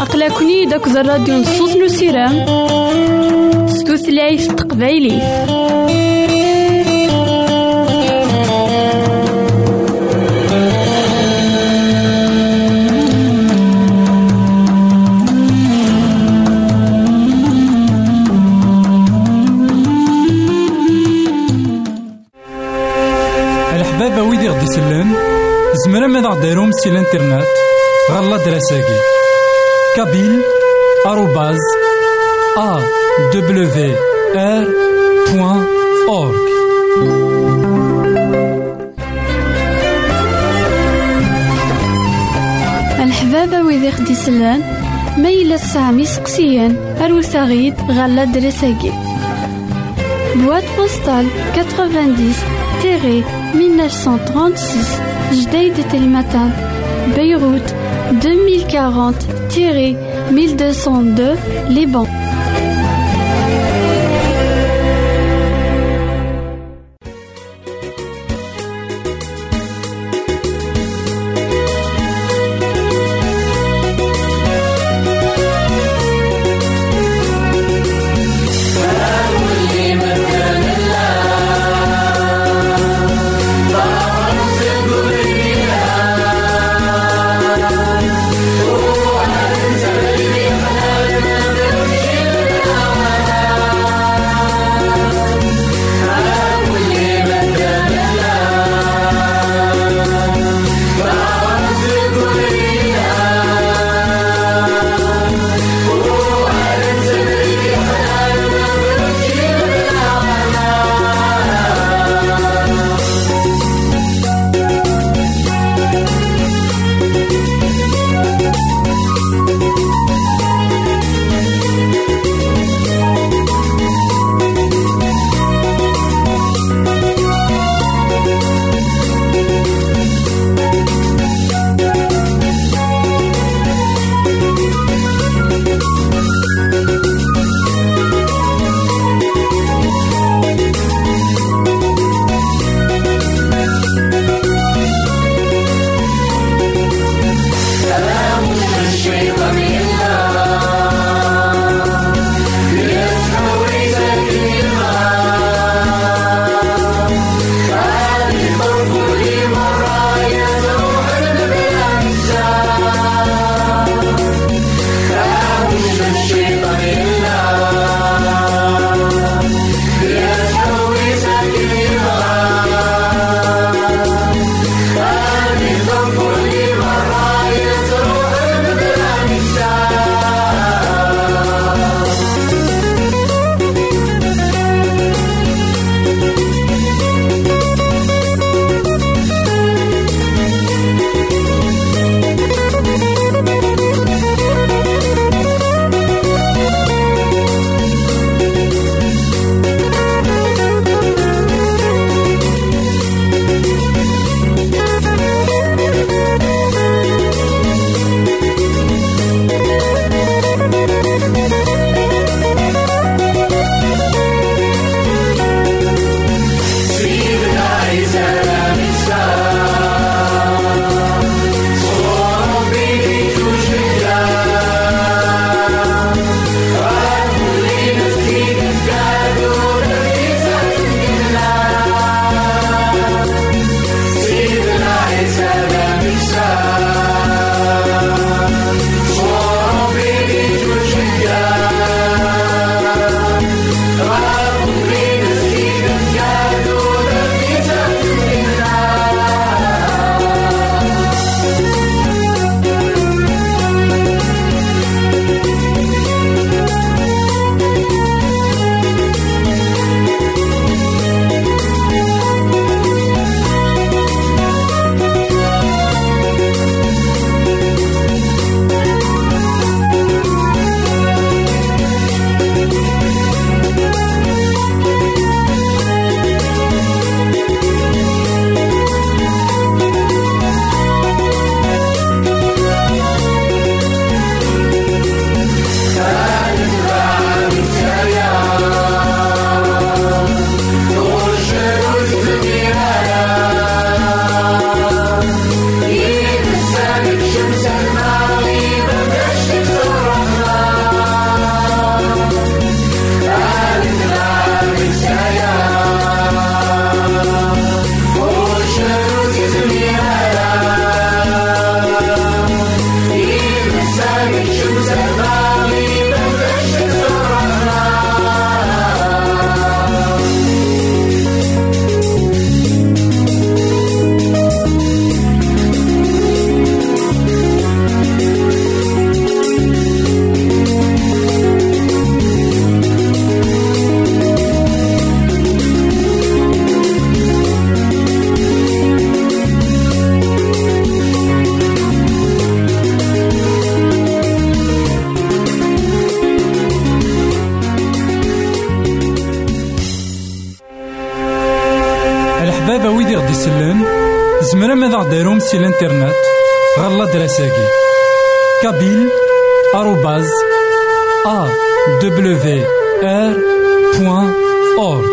أقلكني داك الراديو نصوص نسيرام ستوثلايف تقبايلي زمرا ماذا غديرهم سي الانترنت غالا دراساكي كابيل آروباز أ دبليو آر بوان أورك الحبابة ويدي خدي سلان ميلا سامي سقسيان أروساغيد غالا دراساكي Boîte postale 90-1936 Jdeï de Télématin Beyrouth 2040-1202 Liban سي الانترنت غالا دراساكي كابيل آروباز أ دبليو آر بوان أورك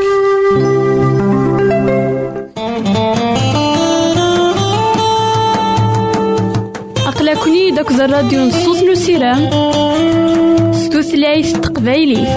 أقلكني داك الراديو نصوص نسيران ستوثلايف تقبايلي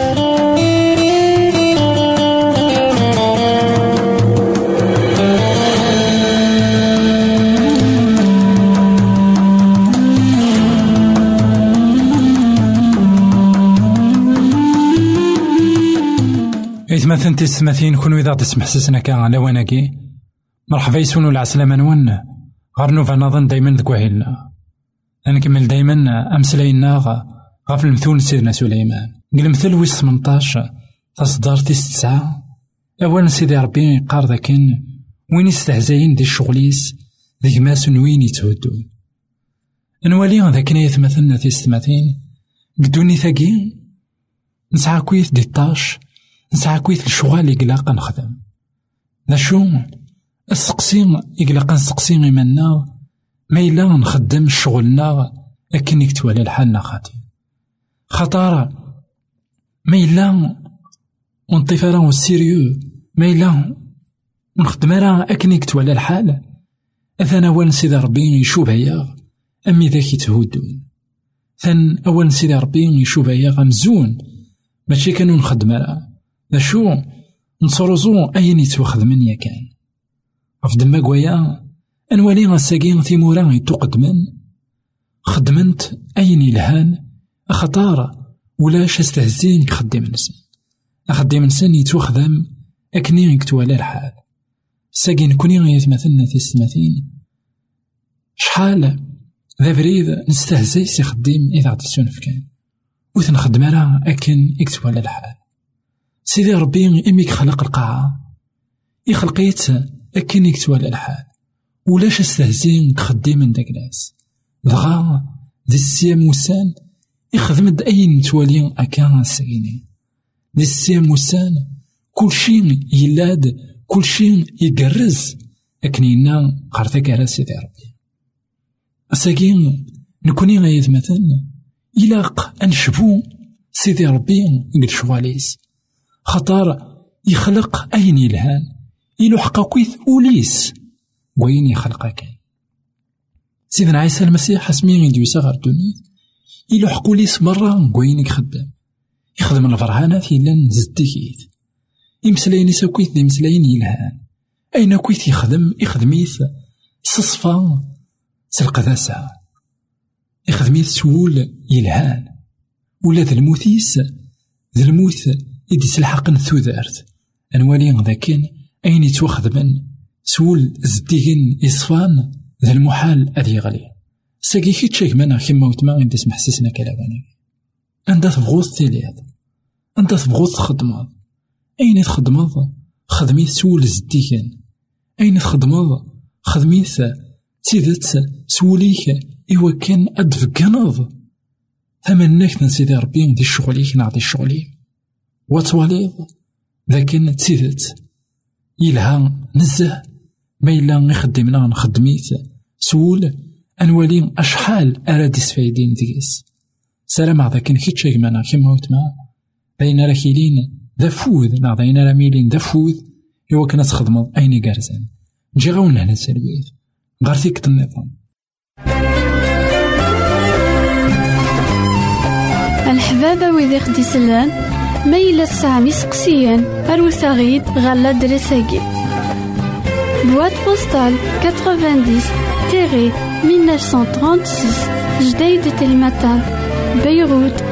إثمثن تسمثين كون إذا تسمح سسنا كان على وناكي مرحبا يسونو العسلامة نون. غير نوفا نظن دايما ذك وهيلنا نكمل دايما أمسلاينا غاف المثول سيدنا سليمان. قل مثل ويس 18 تصدر تيس تسعة أولا سيدي ربي قار ذاكن. وين يستهزاين دي الشغليس؟ ذي ماس وين يتهدون نوالي ذاك يتمثلنا تيس ثماثين قدوني ثاقي نسعى كويث دي طاش. نسعى كويث الشغال يقلاق نخدم. ذا شو السقسي يقلاق نسقسي إيمانا ما إلا نخدم شغلنا أكن يكتوالى الحال خاطي خطارة ما إلا ونطيف راه سيريو ما إلا ونخدم راه أكن يكتوالى الحال. أثنا أول سيدي ربي يشوف هيا أمي ذاك يتهودون ثان أول سيدي ربي يشوف هيا غمزون. ماشي كانوا نخدم راه. ذا شو نصرزو أين يتوخدمن يا كان في دما قويا أنوالي غساقين ثيمورا يتقدمن خدمنت أين يلهان أخطار ولاش استهزين يخدم نسان أخدم نسان يتوخدم أكني يكتوالى الحال. ساقين كوني غيتمثلنا في السماثين. شحال؟ ذا بريد نستهزي سيخدم إذا عطسون فكان وثنخدم راه أكن يكتوالى الحال. سيدي ربي إميك خلق القاعة. يخلقيت أكن يكتوالى الحال. ولاش استهزين تخدم من داك ناس دغا دي السيام موسان يخدم د أين متوالي أكا ساكيني. دي السيام موسان كلشي يلاد كلشي يقرز. أكنينا قرثا كارا سيدي ربي. أساكين نكوني غايت مثلا إلاق أنشبو سيدي ربي قد شواليس. خطار يخلق أين يلهان؟ يلوحق كويث أوليس. وين يخلق كان سيدنا عيسى المسيح اسمي غيديو يسغر الدنيا يلوحق أوليس مرة وين يخدم؟ يخدم الفرهانات يلا زدكيت. يمسلاين يساكويث دي مسلاين يلهان. أين كويث يخدم؟ يخدميث صصفا سالقداسة يخدميث سول يلهان. ولا ذا الموثيس ذا إدي سلحقن ثوذارت. أنوالي ذاكن أين يتوخدمن سول زديهن إصفان ذا المحال أذي غلي. ساقي كي تشيك مانا كيما وتما غير تسمح سسنا كلامنا أنت تبغوث تيليض أنت تبغوث تخدمض أين تخدمض خدميت سول زديهن. أين تخدمض خدميت تيدت سوليك إوا كان أدفكنض ثمنك نسيدي ربي دي الشغليك نعطي الشغلي وتواليض لكن تيدت يلها نزه ما إلا نخدمنا نخدميت. سول أنوالي أشحال أراد يسفايدين ديس. سلام هذا كان كي تشيك معنا كيما وتما بين راه كيلين ذا فوذ نا بين راه ميلين ذا فوذ إوا كنا تخدمض أيني كارزان نجي غاون هنا سلويت غير فيك النظام الحبابة ويدي خدي سلان ميلا سامي سقسيان أروثاغيد غالا دريساكي. بواد بوستال 90 تيري 1936 جديد تلمتان بيروت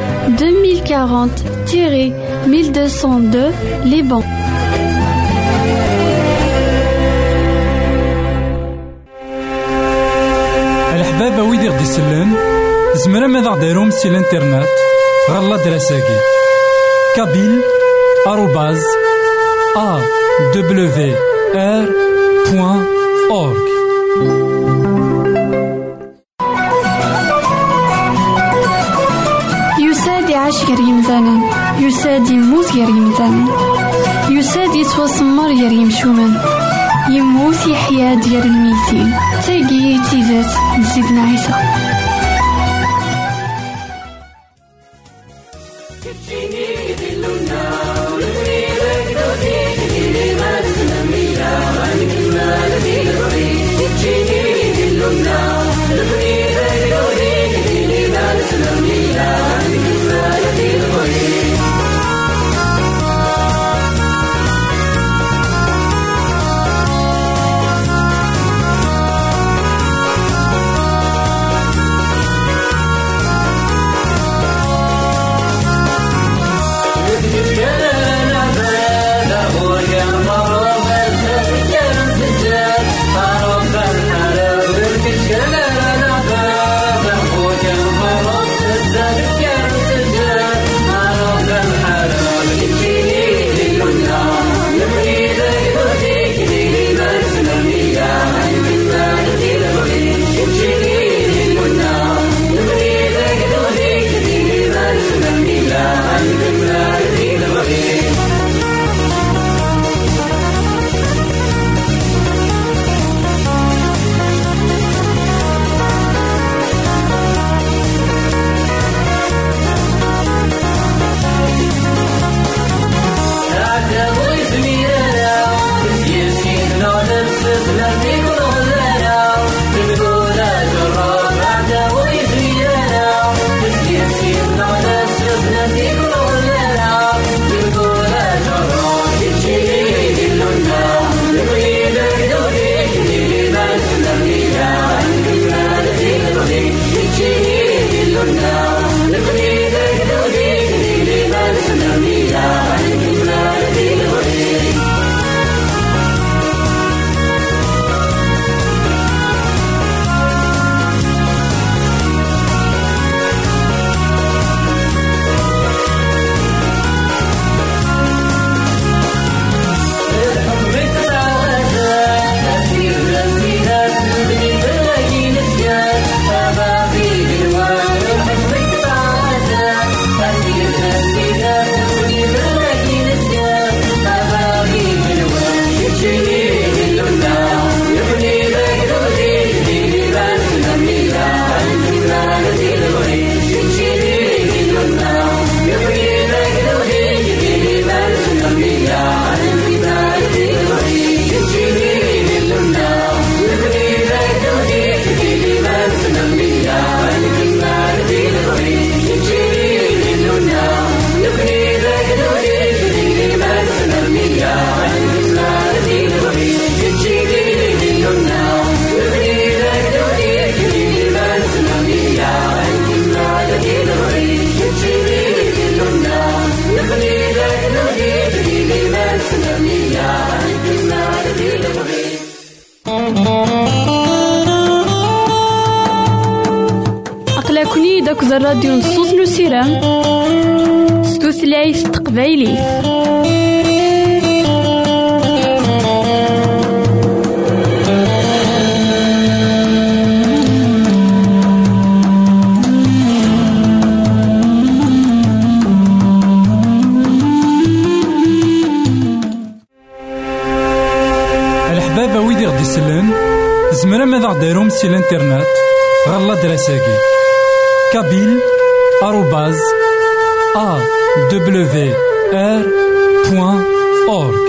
2040 تيري 1202 لبنان الحبابة ويدي غدي سلان زمرا ماذا غديرهم سي الإنترنت؟ غالا دراساكي أورك يساد يعيش غير يمثالا يساد يموت يموت يحيى ديال الميتين تاقي تيزات سيدنا عيسى زمرا ماذا غديرهم سي الانترنت غالا دراساكي kabyle awr.org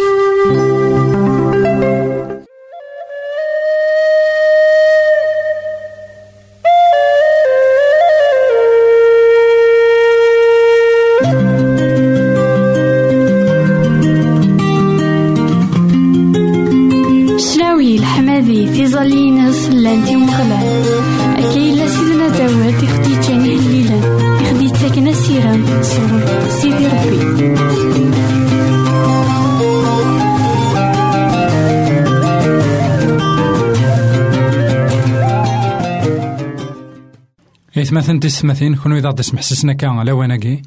إثماثن تسمثين كونو إذا تسمح سسنا كان على وناكي.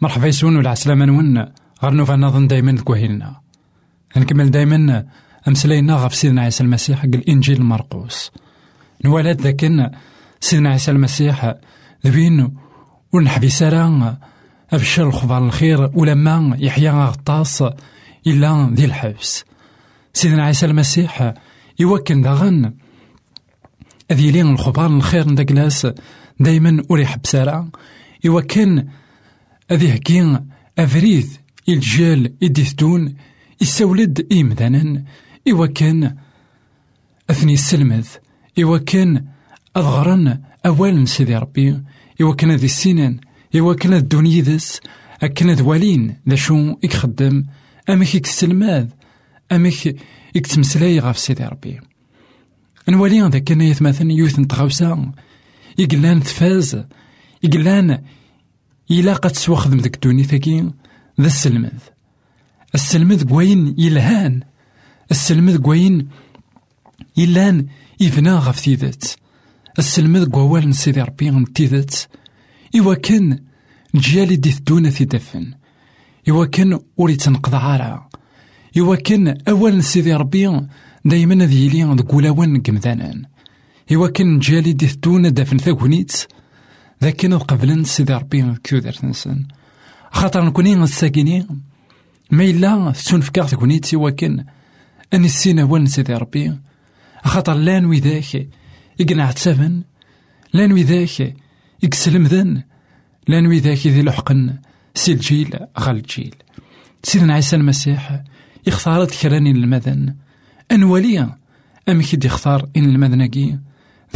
مرحبا يسون ولا عسلامة نون غير نوفا نظن دايما كوهيلنا. نكمل دايما أمسلينا غف سيدنا عيسى المسيح حق الإنجيل مرقوس. نوالد ذاكن سيدنا عيسى المسيح ذبين ونحبي سارا أبشر الخبر الخير ولما يحيى غطاس إلا ذي الحبس. سيدنا عيسى المسيح يوكن داغن أذي لين الخبار الخير نداكلاس دايما أريح بسارة. يوكن أذي هكين أفريد إلجال إديثدون يسولد إمدانا إوكن أثني السلمذ إوكن أضغرن أولا سيدي ربي. إوكن ذي السنان إوكن الدنيا ذس أكن ذوالين ذا شو إكخدم أمك إكسلماذ أمك إكتمسلاي غاف سيدي ربي. نوالي ذاك كان يتمثل يوث نتغاوسا يقلان تفاز. يقلان إلا قد تسوخدم ذاك الدوني ثاكي. ذا السلمذ السلمذ قوين يلهان. السلمذ قوين يلان يفنا غف تيدت السلمذ قوال نسيدي ربي نتيدت إوا كان نجيالي دي ثدونا في دفن. إوا كان وري تنقضى عارا. إوا كان أول نسيدي ربي دايما ذي يلي ذك ولاوان قمذانان. إوا كان نجيالي دي دفن ثاكونيت ذاك قبل سيدي ربي كيودر تنسن خاطر نكوني الساكنين ما إلا تنفكار ثكونيت إوا كان أني السينا وان سيدي ربي. خاطر لأن ويداك يقنع تسفن لأن ويداك يكسلم ذن لأن ويداك ذي لحقن سي الجيل غال الجيل. سيدنا عيسى المسيح اختارت كراني المذن أنواليا أم كيد يختار إن المذنقي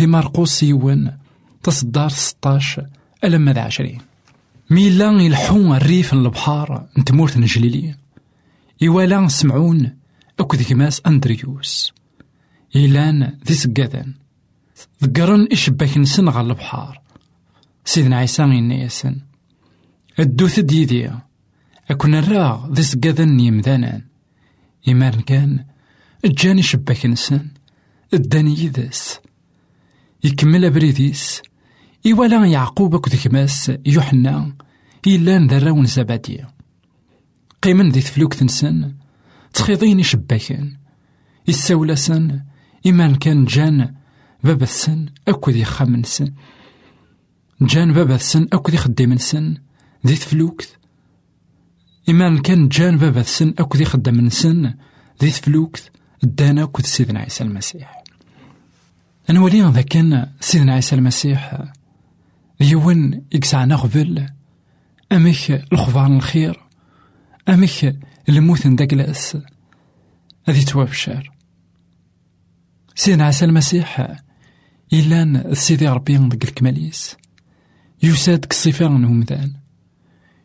ذي مرقوس يوان تصدار ستاش ألم ذا عشرين ميلا يلحون الريف البحار نتمورت نجليلي. إيوالا سمعون أكو كماس أندريوس. إيلان ذي سقاذن ذكرن إشباك نسن غال البحار. سيدنا عيسى ينيسن الدوث ديدي أكون الراغ ذي سقاذن يمذانان. إيمان كان جاني شباك نسن الداني يذس. يكمل أبريديس إيوالا يعقوب أكو كماس يوحنا إيلان ذراون زبادية قيمن ذي تفلوك تنسن تخيضين شباكن يساولاسن إيمان كان جان بابا السن أكو ذي خام نسن جان بابا السن أكو ذي تفلوكت إيمان كان جان بابا السن أكو ذي تفلوكت دانا أكو سيدنا عيسى المسيح. أنولي ذا كان سيدنا عيسى المسيح يون إكسعنا غبل أمك الخبار الخير أمك الموت نداكلاس هذي توابشار سيدنا عيسى المسيح إلا سيدي ربي ذك الكماليس يساد كصفة نمذان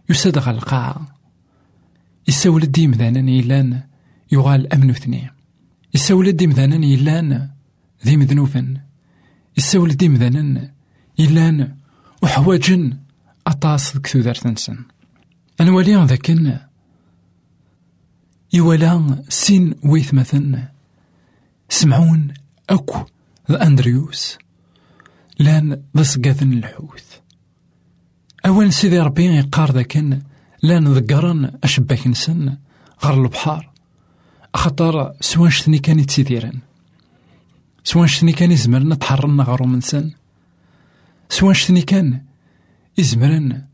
يساد غا القاعة يساول الديم ذانا إلان يغال أمن اثنين يساول الديم ذانا إلان ذي مذنوبا يساول الديم ذانا إلان وحواجن أطاس كثو دار نسن أنوالي ذاكن. يوالا سين ويث مثلا سمعون أكو ذا أندريوس. لأن ذا سقاثن الحوث. أول سيدي ربي يقار ذاكن. لأن ذكرن أشباك نسن. غير البحار. خاطر سوان شتني كان يتسيديرن سوان شتني كان يزمرن تحررنا غارو منسن سوان شتني كان يزمرن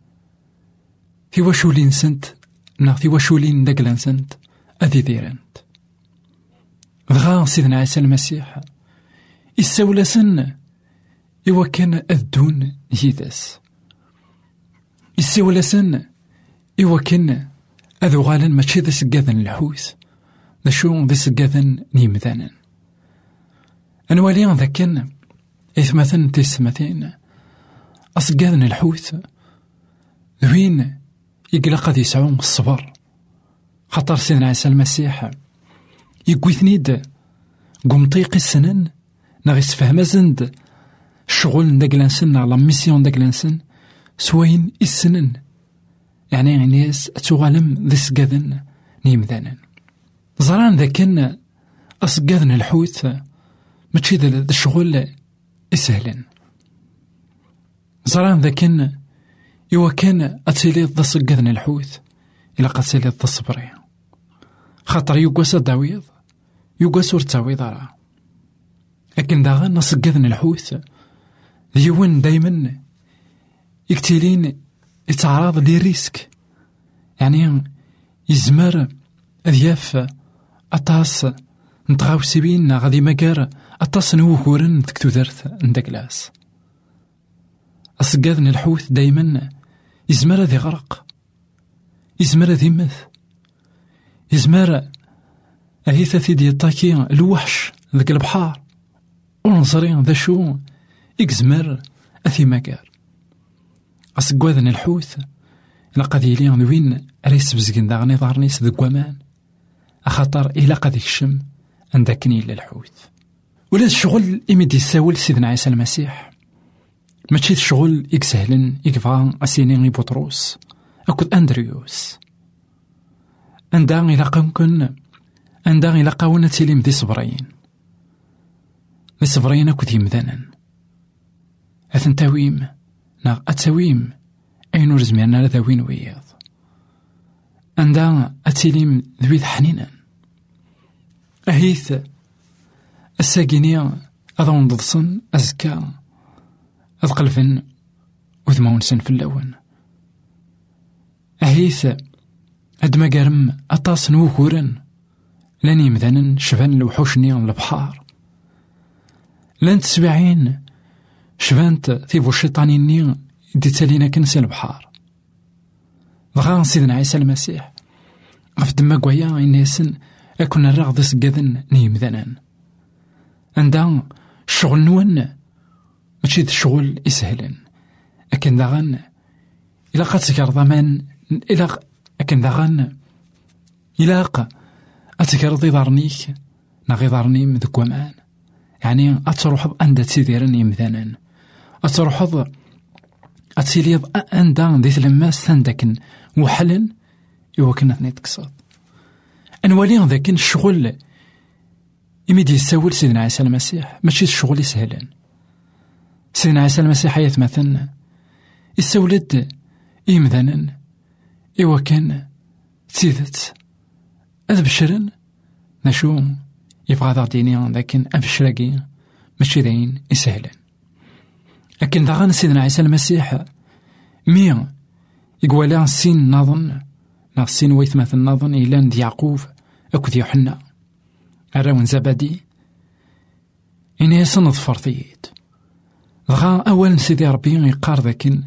في وشولين سنت؟ نا في وشولين داكلان سنت؟ أذي ديرنت دغا سيدنا عيسى المسيح يساولاسن إوا كان أذدون يداس. يساولاسن إوا كان أذو غالا ماشي ذا سقاذن الحوث ذا شو ذا سقاذن نيمذانا أنوالي ذا كان إثمثن تيسمثين أسقاذن الحوث. ذوين قد يسعون الصبر. خاطر سيدنا عيسى المسيح. يقويثنيد قمطيق السنن. نغ يسفهم زند. الشغل داك لانسن لا ميسيون داك لانسن سواين السنن يعني ناس تغالم ذي سقاذن نيمذانا زران ذاكن أسقاذن الحوت ماشي ذا الشغل يسهلن زران ذاكن إوا كان أتسيلي ذا سقاذن الحوت إلا قد سيلي ذا صبري. خاطر يوكاس داويض يوكاس ور راه لكن داغا نصقذن الحوت ديون دايما يكتيلين يتعرض لي ريسك. يعني يزمر أذياف أطاس نتغاو سيبين غادي مكار أطاس نوكورن ذك تودرت نداكلاس أصقاذ الحوت دايما يزمر ذي غرق. يزمر ذي مث يزمر أهيثا ثيدي يطاكي الوحش ذاك البحار. ونصري ذا شو إكزمر أثي مكار أصقاذ الحوت إلا قد يلي وين ريس بزقن داغني ظهرنيس ذك أخاطر إلا قد يكشم عندكني إلا الحوت ولا الشغل إمي يساول سيدنا عيسى المسيح؟ ماشي الشغل إك سهلن إك فان أسيني بطروس. أكد أندريوس. عندها إلا قمكن عندها إلا قاونا تيليم ذي صبرين ذي صبرين أكد يمذانا أثن تاويم نا أتاويم أين رزمينا ذاوين وياض عندها أتيليم ذويذ حنينا أهيث الساقيني أظن ضدصن أزكا أذقلفن وذمون سن في اللون. أهيث أد مقارم أطاس نوكورن مذنن شفان الوحوشني البحار لأن تسبعين شفانت ثيبو الشيطانيني دي تالينا كنسي البحار. بغا سيدنا عيسى المسيح غف دما قويا إنيسن أكون الرغض سقاذن نيمذنان عندها الشغل نون ماشي الشغل يسهلن. لكن داغن إلا قد تكر ضمان. إلا لكن داغن إلا أتكر ضارنيك نا غيضارني ذك ومان. يعني أتروح أندا تسيديرن يمذانا أتروح أتسيليض أندا ذي تلماس ثندكن وحلن. إوا كنا ثني تكسر أنوالي ذاك الشغل إمي دي يساول سيدنا عيسى المسيح. ماشي الشغل يسهلن سيدنا عيسى المسيح حياة مثلا. يسولد إمذانا إوا كان تيدت أذ بشرن نشو يبغى ذا ديني لكن أبشراكي ماشي ذاين يسهلن لكن داغن سيدنا عيسى المسيح مي يقوالا سين نظن. نا سين ويثمث النظن إلا ند يعقوب أكد يوحنا أراون زبدي. إني يصنض فرثيت دغا أول سيدي ربي يقار ذاكن.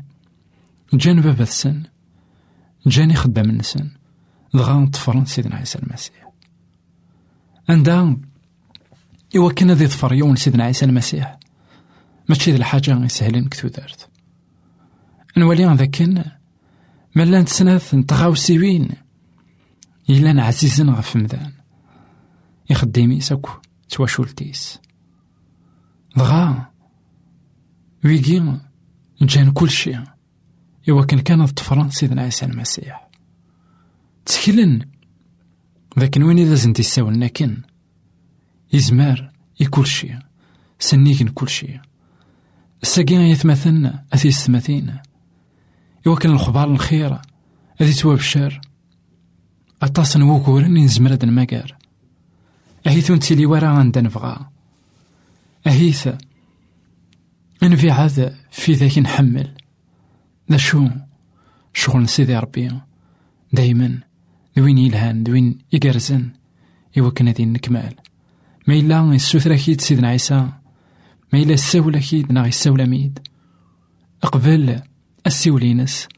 جان بابا السن جاني خدام النسن دغا طفرن سيدنا عيسى المسيح. عندها إوا كان ذي طفر يوم سيدنا عيسى المسيح. ماشي ذي الحاجة يسهلين كتو دارت. نولي ذاكن. ملان تسناث نتغاوسيوين. إلا عزيزن غف مدان يخدمي ساكو تواشولتيس دغا ويجي جان كل شيء. إوا كان كانت طفران سيدنا عيسى المسيح. تسكلن لكن وين إذا زنتي ساولنا كن يزمار يكل شيء. سنيكن كل شيء. الساقين يثمثن أثي الثمثين إوا كان الخبار الخير أذي تواب الشر أطاس نوكورن ينزمر هاد المكار أهيث نتيلي ورا غندا نبغى أهيث أنفي عاد في ذاك نحمل. ذا شو شغل سيدي ربي. دايما دوين يلهان دوين يقرزن يوكن هذي نكمال. ما إلا السوثرة كيد سيدنا عيسى. ما إلا الساولة كيد ناغي الساولة ميد أقبل السيولينس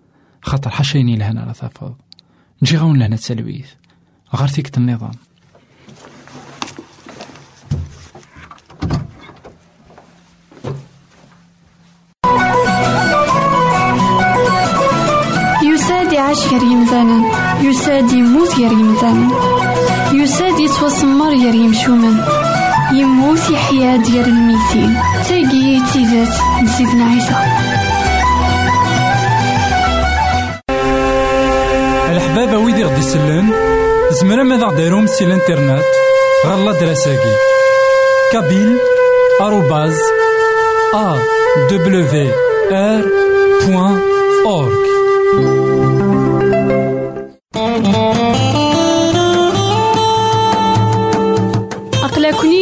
خاطر حشيني يلهان على ثافض نجي غون لهنا التلويث. غير تيكت النظام. يتوسمر غير يمشومن يموت يحيا ديال الميتين. تاقي تيزات نسيدنا عيسى. الحبابة ويدي غدي يسلن زمرا ماذا غديرهم سي الإنترنت غالا دراساكي كابيل آروباز أ دبليو آر بوان أورك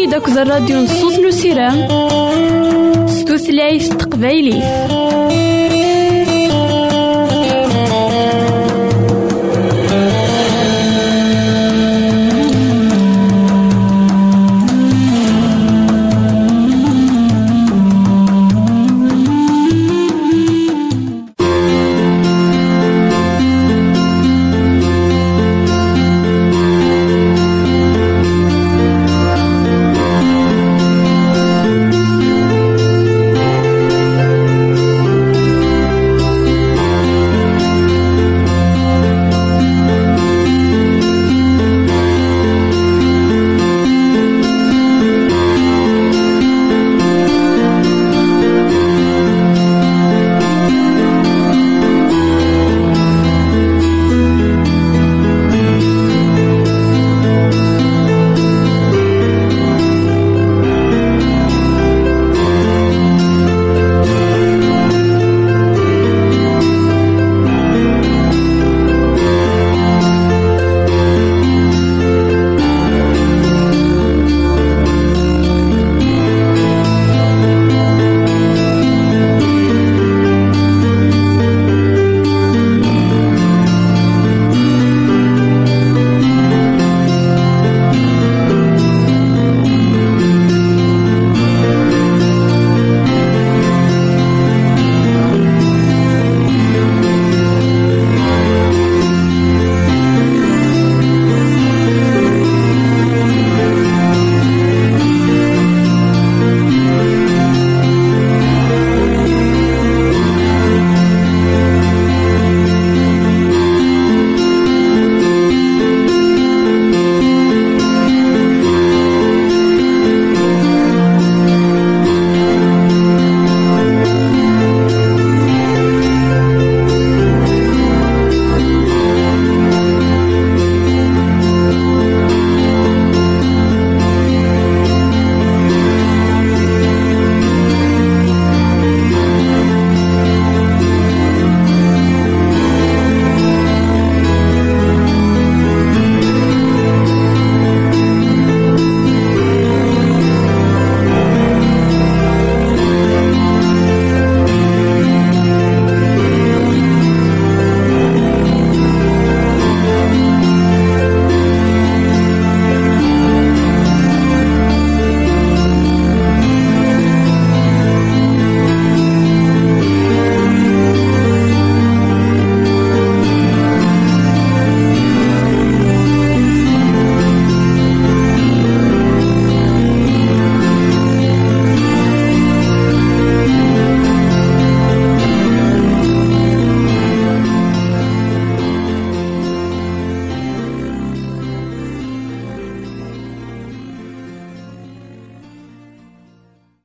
أقلكني داك الراديو نصوص نسيران ستوثلايف تقبايلي